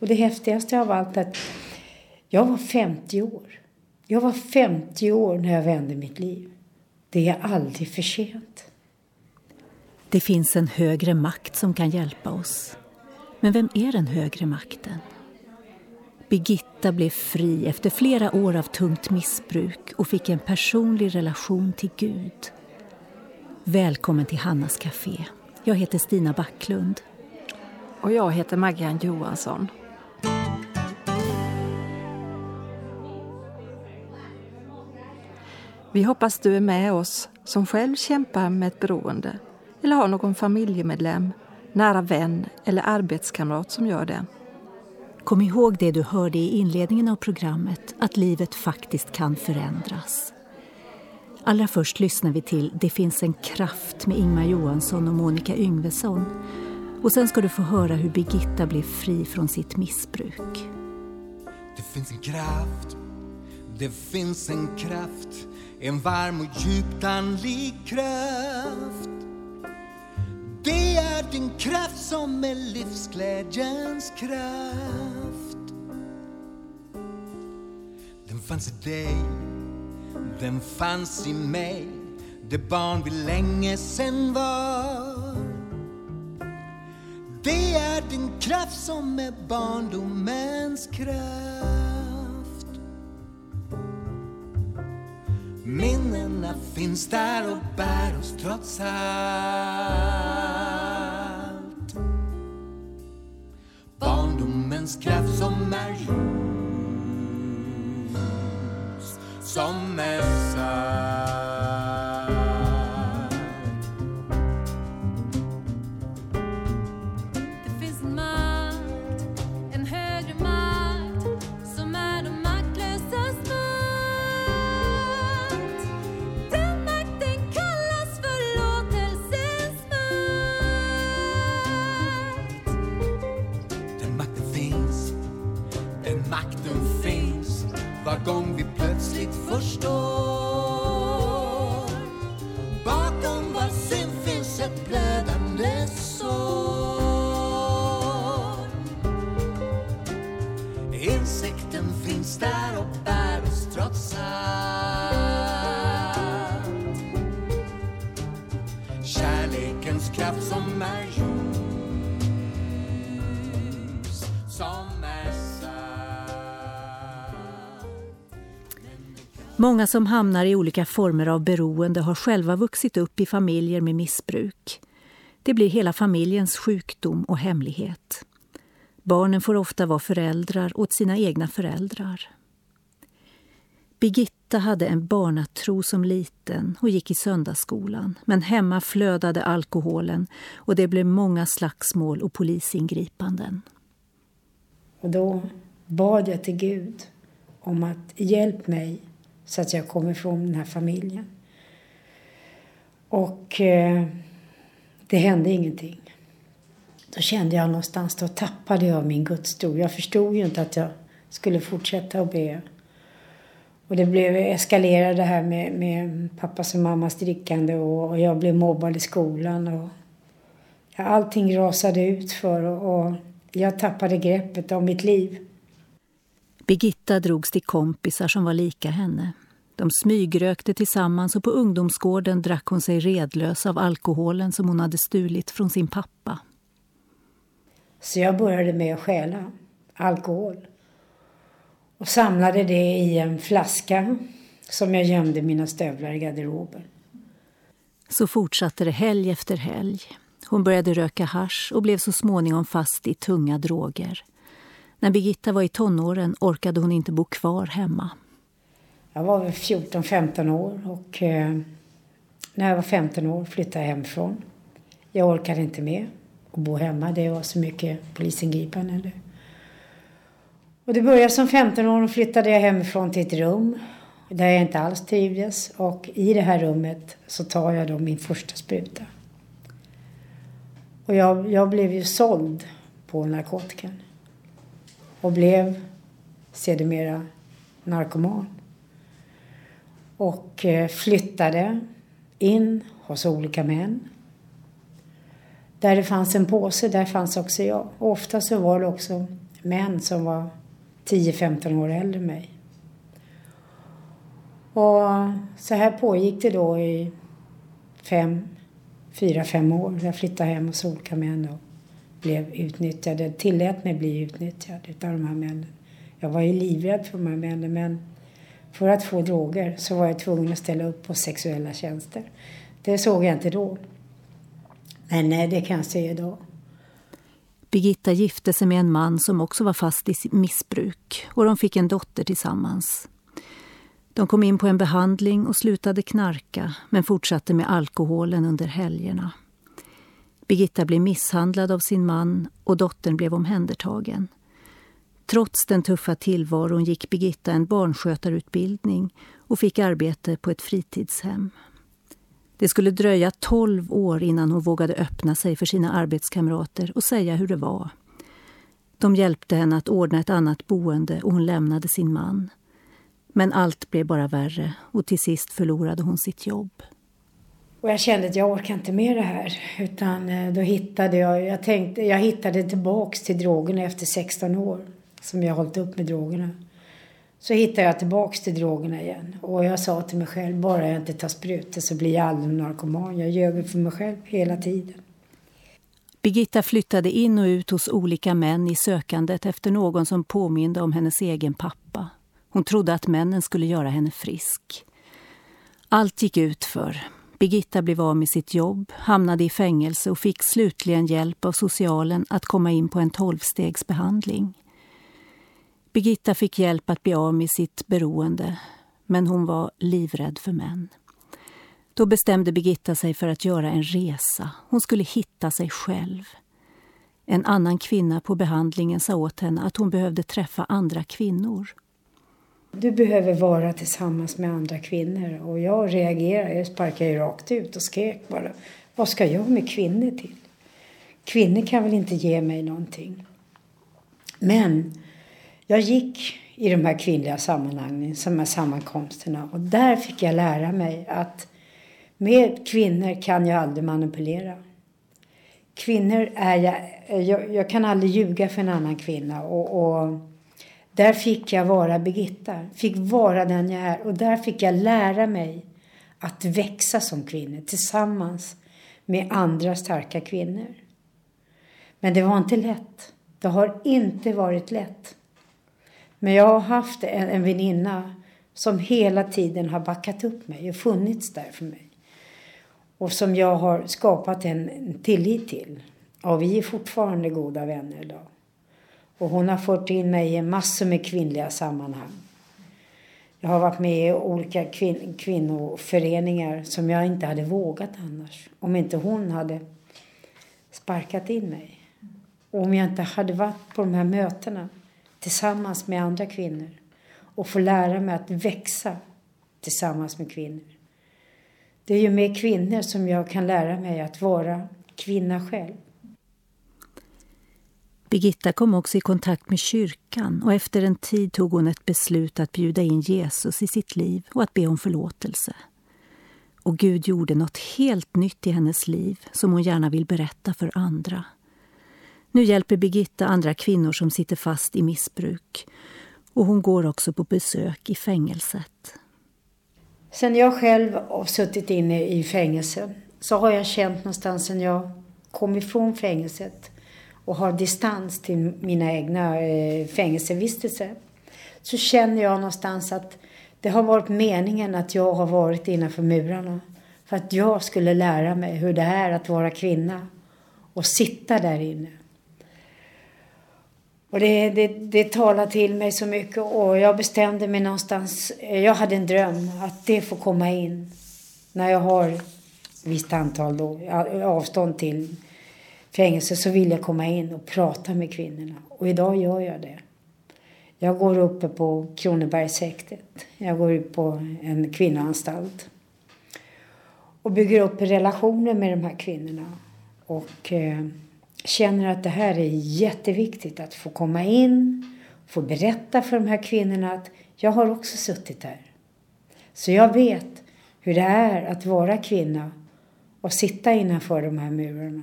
Och det häftigaste av allt att jag var 50 år. Jag var 50 år när jag vände mitt liv. Det är aldrig för sent. Det finns en högre makt som kan hjälpa oss. Men vem är den högre makten? Birgitta blev fri efter flera år av tungt missbruk och fick en personlig relation till Gud. Välkommen till Hannas Café. Jag heter Stina Backlund. Och jag heter Maggan Johansson. Vi hoppas du är med oss som själv kämpar med ett beroende eller har någon familjemedlem, nära vän eller arbetskamrat som gör det. Kom ihåg det du hörde i inledningen av programmet, att livet faktiskt kan förändras. Allra först lyssnar vi till Det finns en kraft med Ingmar Johansson och Monica Yngvesson. Och sen ska du få höra hur Birgitta blev fri från sitt missbruk. Det finns en kraft, det finns en kraft en varm och djupt andlig kraft. Det är din kraft som är livsglädjens kraft. Den fanns i dig, den fanns i mig, det barn vi länge sen var. Det är din kraft som är barndomens kraft. Minnena finns där och bär oss trots allt. Barndomens kraft som är ljus, som är Makten finns var gång vi plötsligt förstår. Bakom var synd finns ett blödande sår. Insikten finns där och bär oss trots allt Kärlekens kraft som är Många som hamnar i olika former av beroende har själva vuxit upp i familjer med missbruk. Det blir hela familjens sjukdom och hemlighet. Barnen får ofta vara föräldrar åt sina egna föräldrar. Birgitta hade en barnatro som liten och gick i söndagsskolan. Men hemma flödade alkoholen och det blev många slagsmål och polisingripanden. Och då bad jag till Gud om att hjälp mig så att jag kom ifrån den här familjen. Och eh, det hände ingenting. Då kände jag någonstans, då tappade jag min gudstro. Jag förstod ju inte att jag skulle fortsätta att be. Och det blev eskalerade det här med, med pappas och mammas drickande och, och jag blev mobbad i skolan. Och, ja, allting rasade ut för och, och jag tappade greppet om mitt liv. Birgitta drogs till kompisar som var lika henne. De smygrökte tillsammans och på ungdomsgården drack hon sig redlös av alkoholen som hon hade stulit från sin pappa. Så jag började med att stjäla alkohol och samlade det i en flaska som jag gömde mina stövlar i garderoben. Så fortsatte det helg efter helg. Hon började röka hash och blev så småningom fast i tunga droger. När Birgitta var i tonåren orkade hon inte bo kvar hemma. Jag var väl 14-15 år och eh, när jag var 15 år flyttade jag hemifrån. Jag orkade inte med att bo hemma. Det var så mycket polisingripanden. Och det började som 15 år och flyttade jag hemifrån till ett rum där jag inte alls trivdes. Och i det här rummet så tar jag då min första spruta. Och jag, jag blev ju såld på narkotikan. Och blev sedermera narkoman och eh, flyttade in hos olika män. Där det fanns en påse, där fanns också jag. Och ofta så var det också män som var 10-15 år äldre än mig. Och så här pågick det då i fem, fyra, fem år. Jag flyttade hem hos olika män och blev utnyttjad. Tillät mig bli utnyttjad av de här männen. Jag var ju livrädd för de här männen men för att få droger så var jag tvungen att ställa upp på sexuella tjänster. Det såg jag inte då. Men nej, det kan jag se idag. Birgitta gifte sig med en man som också var fast i missbruk och de fick en dotter tillsammans. De kom in på en behandling och slutade knarka men fortsatte med alkoholen under helgerna. Birgitta blev misshandlad av sin man och dottern blev omhändertagen. Trots den tuffa tillvaron gick Birgitta en barnskötarutbildning och fick arbete på ett fritidshem. Det skulle dröja tolv år innan hon vågade öppna sig för sina arbetskamrater och säga hur det var. De hjälpte henne att ordna ett annat boende och hon lämnade sin man. Men allt blev bara värre och till sist förlorade hon sitt jobb. Och jag kände att jag orkar inte med det här. Utan eh, då hittade jag, jag tänkte, jag hittade tillbaks till drogerna efter 16 år. Som jag hållit upp med drogerna. Så hittade jag tillbaks till drogerna igen. Och jag sa till mig själv, bara jag inte tar sprutor så blir jag aldrig narkoman. Jag ljög för mig själv hela tiden. Birgitta flyttade in och ut hos olika män i sökandet efter någon som påminde om hennes egen pappa. Hon trodde att männen skulle göra henne frisk. Allt gick ut för. Birgitta blev av med sitt jobb, hamnade i fängelse och fick slutligen hjälp av socialen att komma in på en tolvstegsbehandling. Birgitta fick hjälp att bli av med sitt beroende, men hon var livrädd för män. Då bestämde Birgitta sig för att göra en resa. Hon skulle hitta sig själv. En annan kvinna på behandlingen sa åt henne att hon behövde träffa andra kvinnor. Du behöver vara tillsammans med andra kvinnor. Och jag reagerade, jag sparkade rakt ut och skrek bara. Vad ska jag med kvinnor till? Kvinnor kan väl inte ge mig någonting. Men jag gick i de här kvinnliga sammanhangen, de här sammankomsterna. Och där fick jag lära mig att med kvinnor kan jag aldrig manipulera. Kvinnor är jag, jag, jag kan aldrig ljuga för en annan kvinna. Och, och där fick jag vara Birgitta, fick vara den jag är. Och där fick jag lära mig att växa som kvinna tillsammans med andra starka kvinnor. Men det var inte lätt. Det har inte varit lätt. Men jag har haft en, en väninna som hela tiden har backat upp mig och funnits där för mig. Och som jag har skapat en tillit till. Och vi är fortfarande goda vänner idag. Och hon har fört in mig i massor med kvinnliga sammanhang. Jag har varit med i olika kvin kvinnoföreningar som jag inte hade vågat annars. Om inte hon hade sparkat in mig. Och om jag inte hade varit på de här mötena tillsammans med andra kvinnor och få lära mig att växa tillsammans med kvinnor. Det är ju med kvinnor som jag kan lära mig att vara kvinna själv. Birgitta kom också i kontakt med kyrkan och efter en tid tog hon ett beslut att bjuda in Jesus i sitt liv och att be om förlåtelse. Och Gud gjorde något helt nytt i hennes liv som hon gärna vill berätta för andra. Nu hjälper Birgitta andra kvinnor som sitter fast i missbruk och hon går också på besök i fängelset. Sen jag själv har suttit inne i fängelse så har jag känt någonstans sen jag kom ifrån fängelset och har distans till mina egna eh, fängelsevistelser så känner jag någonstans att det har varit meningen att jag har varit innanför murarna för att jag skulle lära mig hur det är att vara kvinna och sitta där inne. Och det, det, det talade till mig så mycket och jag bestämde mig någonstans, eh, jag hade en dröm att det får komma in när jag har visst antal då, avstånd till fängelse så vill jag komma in och prata med kvinnorna. Och idag gör jag det. Jag går uppe på Kronobergshäktet. Jag går ut på en kvinnoanstalt. Och bygger upp relationer med de här kvinnorna. Och eh, känner att det här är jätteviktigt att få komma in, få berätta för de här kvinnorna att jag har också suttit där. Så jag vet hur det är att vara kvinna och sitta innanför de här murarna.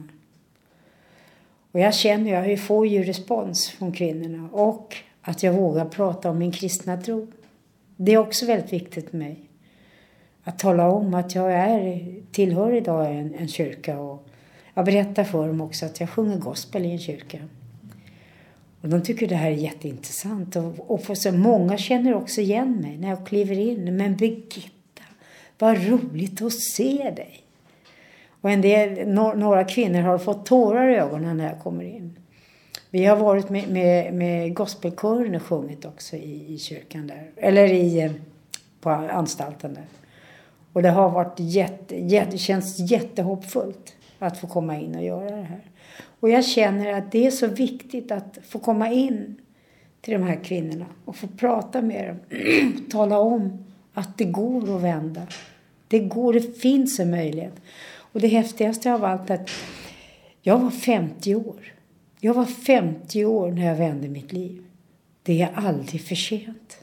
Och jag känner, jag får ju respons från kvinnorna och att jag vågar prata om min kristna tro. Det är också väldigt viktigt för mig. Att tala om att jag är, tillhör idag en, en kyrka och jag berättar för dem också att jag sjunger gospel i en kyrka. Och de tycker det här är jätteintressant. Och, och för så många känner också igen mig när jag kliver in. Men Birgitta, vad roligt att se dig. Och en del, några kvinnor har fått tårar i ögonen när jag kommer in. Vi har varit med, med, med gospelkören och sjungit också i, i kyrkan där. Eller i, eh, på anstalten där. Och det har varit jätte, jätte, känns jättehoppfullt att få komma in och göra det här. Och jag känner att det är så viktigt att få komma in till de här kvinnorna och få prata med dem. Tala om att det går att vända. Det går, det finns en möjlighet. Och det häftigaste av allt är att jag var 50 år. Jag var 50 år när jag vände mitt liv. Det är aldrig för sent.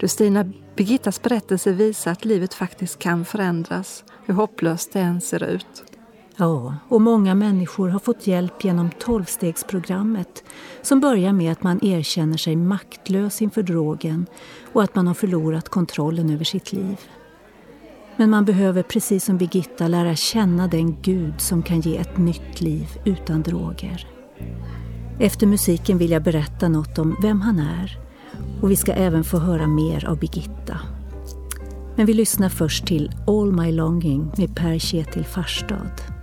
Du Stina, Birgittas berättelse visar att livet faktiskt kan förändras, hur hopplöst det än ser ut. Ja, och många människor har fått hjälp genom tolvstegsprogrammet som börjar med att man erkänner sig maktlös inför drogen och att man har förlorat kontrollen över sitt liv. Men man behöver precis som Birgitta lära känna den Gud som kan ge ett nytt liv utan droger. Efter musiken vill jag berätta något om vem han är och vi ska även få höra mer av Birgitta. Men vi lyssnar först till All My Longing med Per Kjetil Farstad.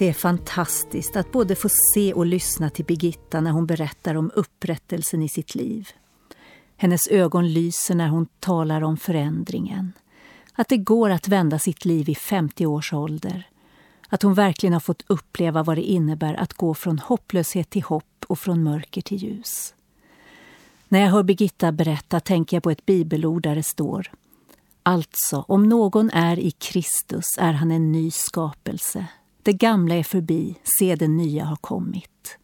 Det är fantastiskt att både få se och lyssna till Birgitta när hon berättar om upprättelsen i sitt liv. Hennes ögon lyser när hon talar om förändringen. Att det går att vända sitt liv i 50 års ålder. Att hon verkligen har fått uppleva vad det innebär att gå från hopplöshet till hopp och från mörker till ljus. När jag hör Birgitta berätta tänker jag på ett bibelord där det står Alltså, om någon är i Kristus är han en ny skapelse. Det gamla är förbi, se det nya har kommit.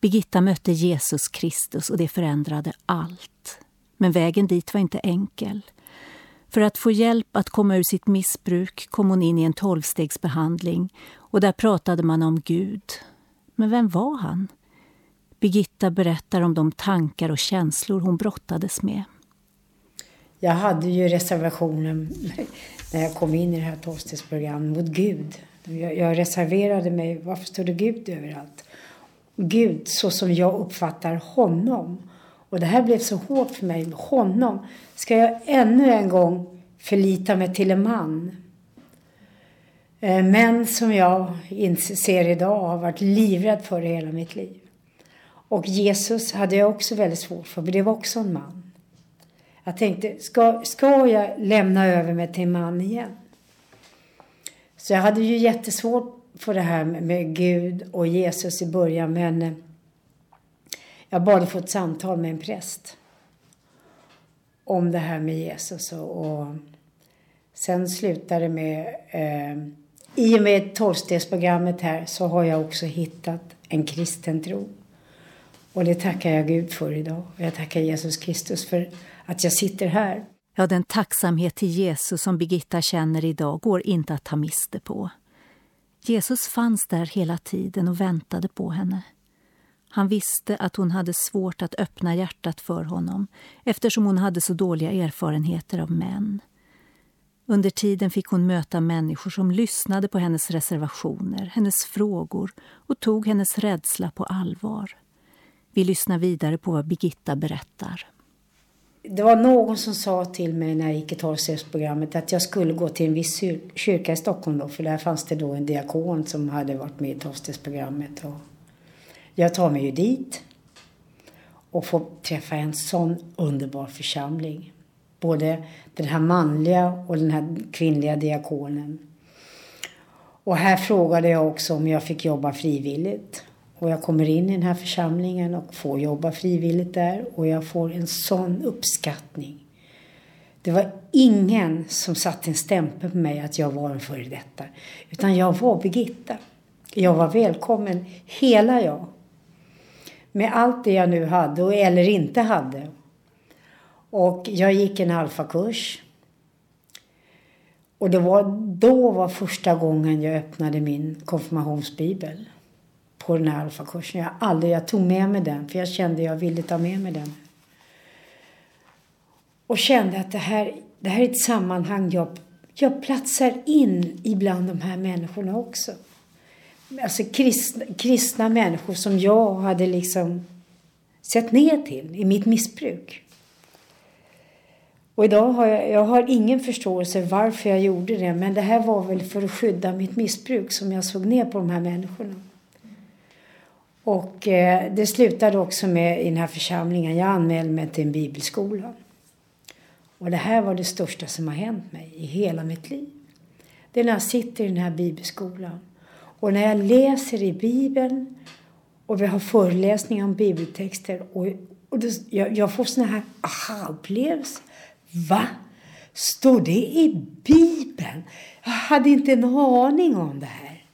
Birgitta mötte Jesus Kristus och det förändrade allt. Men vägen dit var inte enkel. För att få hjälp att komma ur sitt missbruk kom hon in i en tolvstegsbehandling och där pratade man om Gud. Men vem var han? Birgitta berättar om de tankar och känslor hon brottades med. Jag hade ju reservationen när jag kom in i det här tolvstegsprogrammet mot Gud. Jag, jag reserverade mig. Varför står det Gud överallt? Gud så som jag uppfattar honom. Och det här blev så hårt för mig. Honom. Ska jag ännu en gång förlita mig till en man? Eh, män som jag ser idag har varit livrädd för i hela mitt liv. Och Jesus hade jag också väldigt svårt för, för det var också en man. Jag tänkte, ska, ska jag lämna över mig till en man igen? Så jag hade ju jättesvårt för det här med Gud och Jesus i början men eh, jag bad att få ett samtal med en präst om det här med Jesus och, och sen slutade det med eh, i och med tolvstegsprogrammet här så har jag också hittat en kristen tro. Och det tackar jag Gud för idag. Och jag tackar Jesus Kristus för att jag sitter här. Ja, den tacksamhet till Jesus som Birgitta känner idag går inte att ta miste på. Jesus fanns där hela tiden och väntade på henne. Han visste att hon hade svårt att öppna hjärtat för honom eftersom hon hade så dåliga erfarenheter av män. Under tiden fick hon möta människor som lyssnade på hennes reservationer, hennes frågor och tog hennes rädsla på allvar. Vi lyssnar vidare på vad Birgitta berättar. Det var någon som sa till mig när jag gick i tolvstegsprogrammet att jag skulle gå till en viss kyrka i Stockholm då, för där fanns det då en diakon som hade varit med i tolvstegsprogrammet. jag tar mig ju dit och får träffa en sån underbar församling. Både den här manliga och den här kvinnliga diakonen. Och här frågade jag också om jag fick jobba frivilligt. Och jag kommer in i den här församlingen och får jobba frivilligt där och jag får en sån uppskattning. Det var ingen som satte en stämpel på mig att jag var en före detta. Utan jag var Birgitta. Jag var välkommen, hela jag. Med allt det jag nu hade eller inte hade. Och jag gick en alfakurs. Och det var, då var första gången jag öppnade min konfirmationsbibel på den här alfakursen. Jag, aldrig, jag tog med mig den för jag kände att jag ville ta med mig den. Och kände att det här, det här är ett sammanhang jag, jag platsar in ibland de här människorna också. Alltså kristna, kristna människor som jag hade liksom sett ner till i mitt missbruk. Och idag har jag, jag har ingen förståelse varför jag gjorde det men det här var väl för att skydda mitt missbruk som jag såg ner på de här människorna. Och eh, det slutade också med i den här församlingen, jag anmälde mig till en bibelskola. Och det här var det största som har hänt mig i hela mitt liv. Det är när jag sitter i den här bibelskolan och när jag läser i bibeln och vi har föreläsningar om bibeltexter och, och det, jag, jag får såna här aha-upplevelser. Va? Står det i bibeln? Jag hade inte en aning om det här.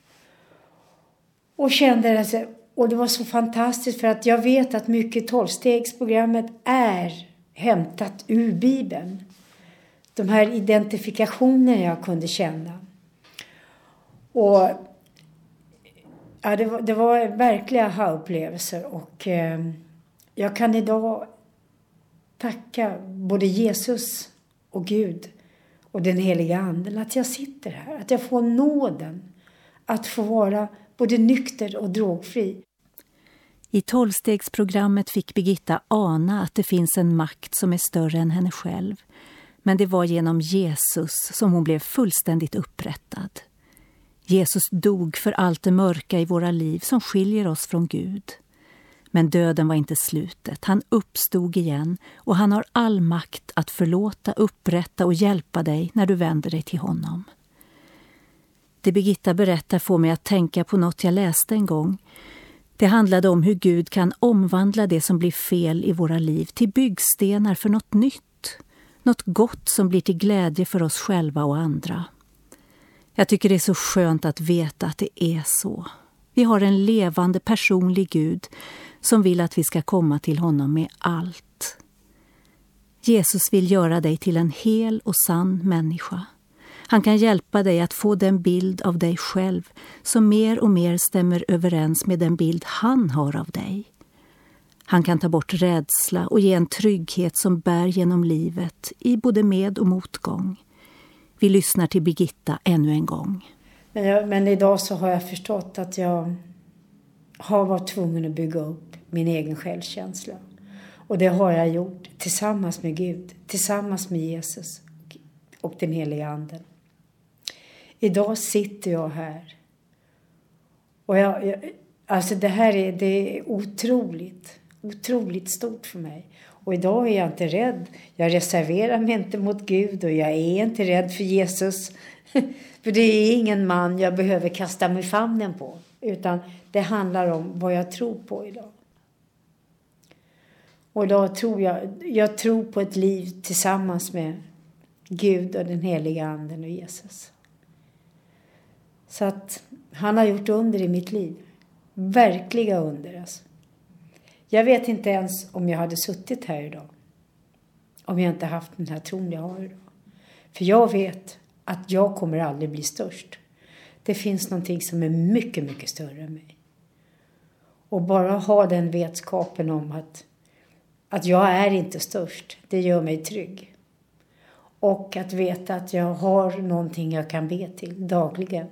Och kände att och det var så fantastiskt för att jag vet att mycket tolvstegsprogrammet är hämtat ur Bibeln. De här identifikationerna jag kunde känna. Och ja, det, var, det var verkliga aha-upplevelser och eh, jag kan idag tacka både Jesus och Gud och den heliga anden att jag sitter här, att jag får nåden att få vara både nykter och drogfri. I tolvstegsprogrammet fick Birgitta ana att det finns en makt som är större än henne själv. Men det var genom Jesus som hon blev fullständigt upprättad. Jesus dog för allt det mörka i våra liv som skiljer oss från Gud. Men döden var inte slutet. Han uppstod igen och han har all makt att förlåta, upprätta och hjälpa dig när du vänder dig till honom. Det Birgitta berättar får mig att tänka på något jag läste en gång. Det handlade om hur Gud kan omvandla det som blir fel i våra liv till byggstenar för något nytt. Något gott som blir till glädje för oss själva och andra. Jag tycker det är så skönt att veta att det är så. Vi har en levande personlig Gud som vill att vi ska komma till honom med allt. Jesus vill göra dig till en hel och sann människa. Han kan hjälpa dig att få den bild av dig själv som mer och mer stämmer överens med den bild han har av dig. Han kan ta bort rädsla och ge en trygghet som bär genom livet i både med och motgång. Vi lyssnar till Birgitta ännu en gång. Men, jag, men idag så har jag förstått att jag har varit tvungen att bygga upp min egen självkänsla. Och det har jag gjort tillsammans med Gud, tillsammans med Jesus och den heliga Anden. Idag sitter jag här. Och jag, jag, alltså det här är, det är otroligt, otroligt stort för mig. Och idag är jag inte rädd. Jag reserverar mig inte mot Gud och jag är inte rädd för Jesus. för det är ingen man jag behöver kasta mig i famnen på. Utan det handlar om vad jag tror på idag. Och idag tror jag, jag tror på ett liv tillsammans med Gud och den heliga anden och Jesus. Så att han har gjort under i mitt liv. Verkliga under alltså. Jag vet inte ens om jag hade suttit här idag. Om jag inte haft den här tron jag har idag. För jag vet att jag kommer aldrig bli störst. Det finns någonting som är mycket, mycket större än mig. Och bara ha den vetskapen om att, att jag är inte störst, det gör mig trygg. Och att veta att jag har någonting jag kan be till dagligen.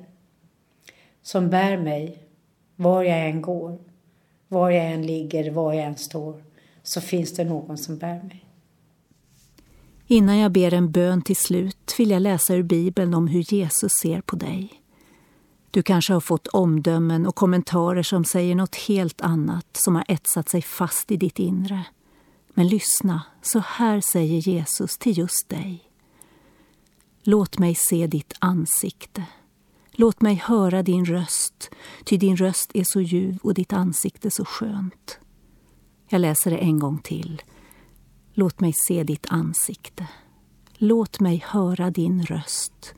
Som bär mig var jag än går, var jag än ligger, var jag än står. Så finns det någon som bär mig. Innan jag ber en bön till slut vill jag läsa ur Bibeln om hur Jesus ser på dig. Du kanske har fått omdömen och kommentarer som säger något helt annat som har etsat sig fast i ditt inre. Men lyssna, så här säger Jesus till just dig. Låt mig se ditt ansikte. Låt mig höra din röst, ty din röst är så ljuv och ditt ansikte så skönt. Jag läser det en gång till. Låt mig se ditt ansikte. Låt mig höra din röst,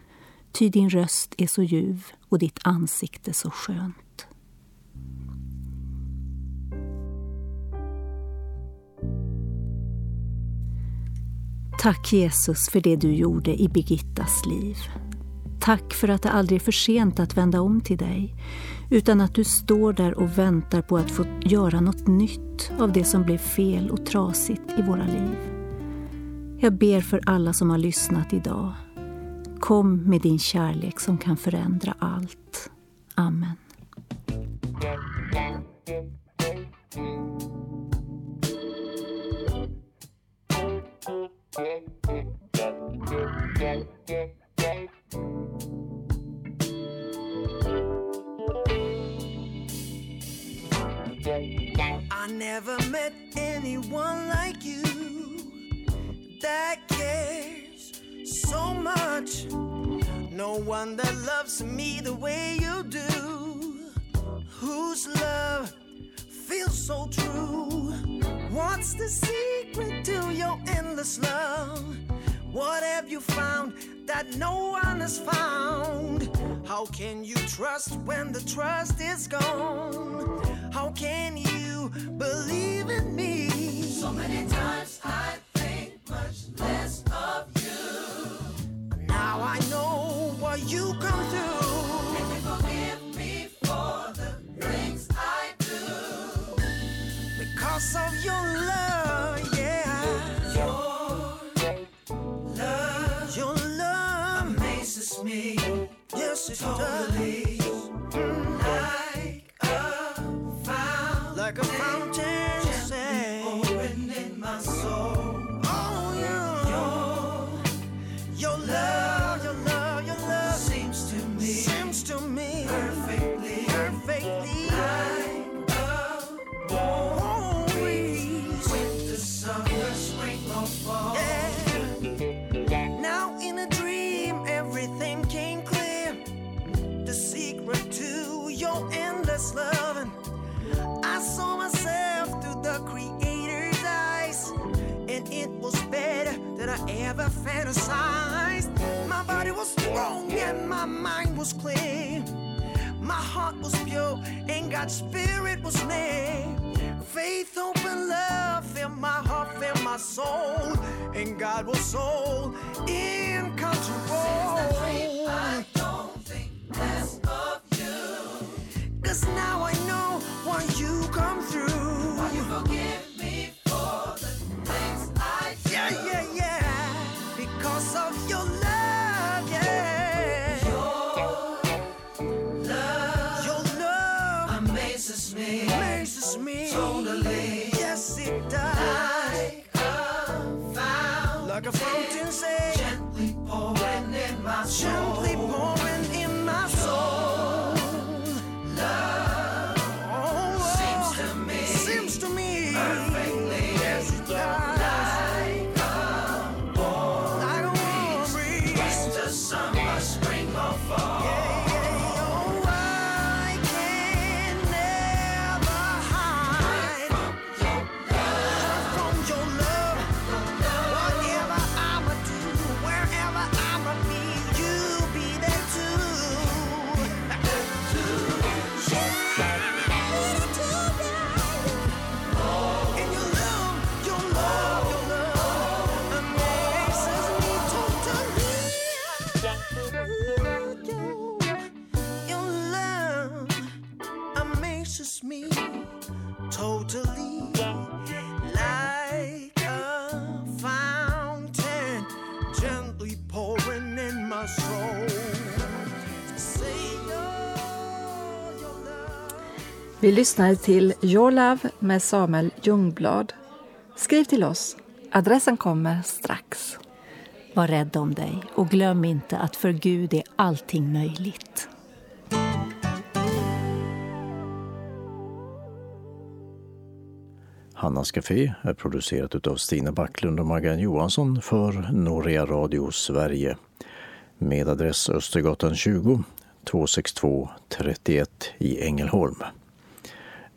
ty din röst är så ljuv och ditt ansikte så skönt. Tack Jesus för det du gjorde i Birgittas liv. Tack för att det aldrig är för sent att vända om till dig, utan att du står där och väntar på att få göra något nytt av det som blev fel och trasigt i våra liv. Jag ber för alla som har lyssnat idag. Kom med din kärlek som kan förändra allt. Amen. That no one has found? How can you trust when the trust is gone? Ever fantasized. My body was strong and my mind was clear. My heart was pure and God's spirit was near. Faith, hope, and love fill my heart, fill my soul, and God was so in control. I don't think less of you. Now I know when you come through. Why you forgive in Vi lyssnade till Your Love med Samuel Ljungblad. Skriv till oss. Adressen kommer strax. Var rädd om dig och glöm inte att för Gud är allting möjligt. Hannas Café är producerat av Stina Backlund och Maggan Johansson för Norea Radio Sverige med adress Östergatan 20 262 31 i Ängelholm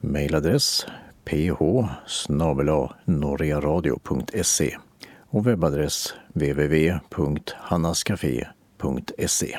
mejladress ph-norrearadio.se och webbadress www.hannascafé.se.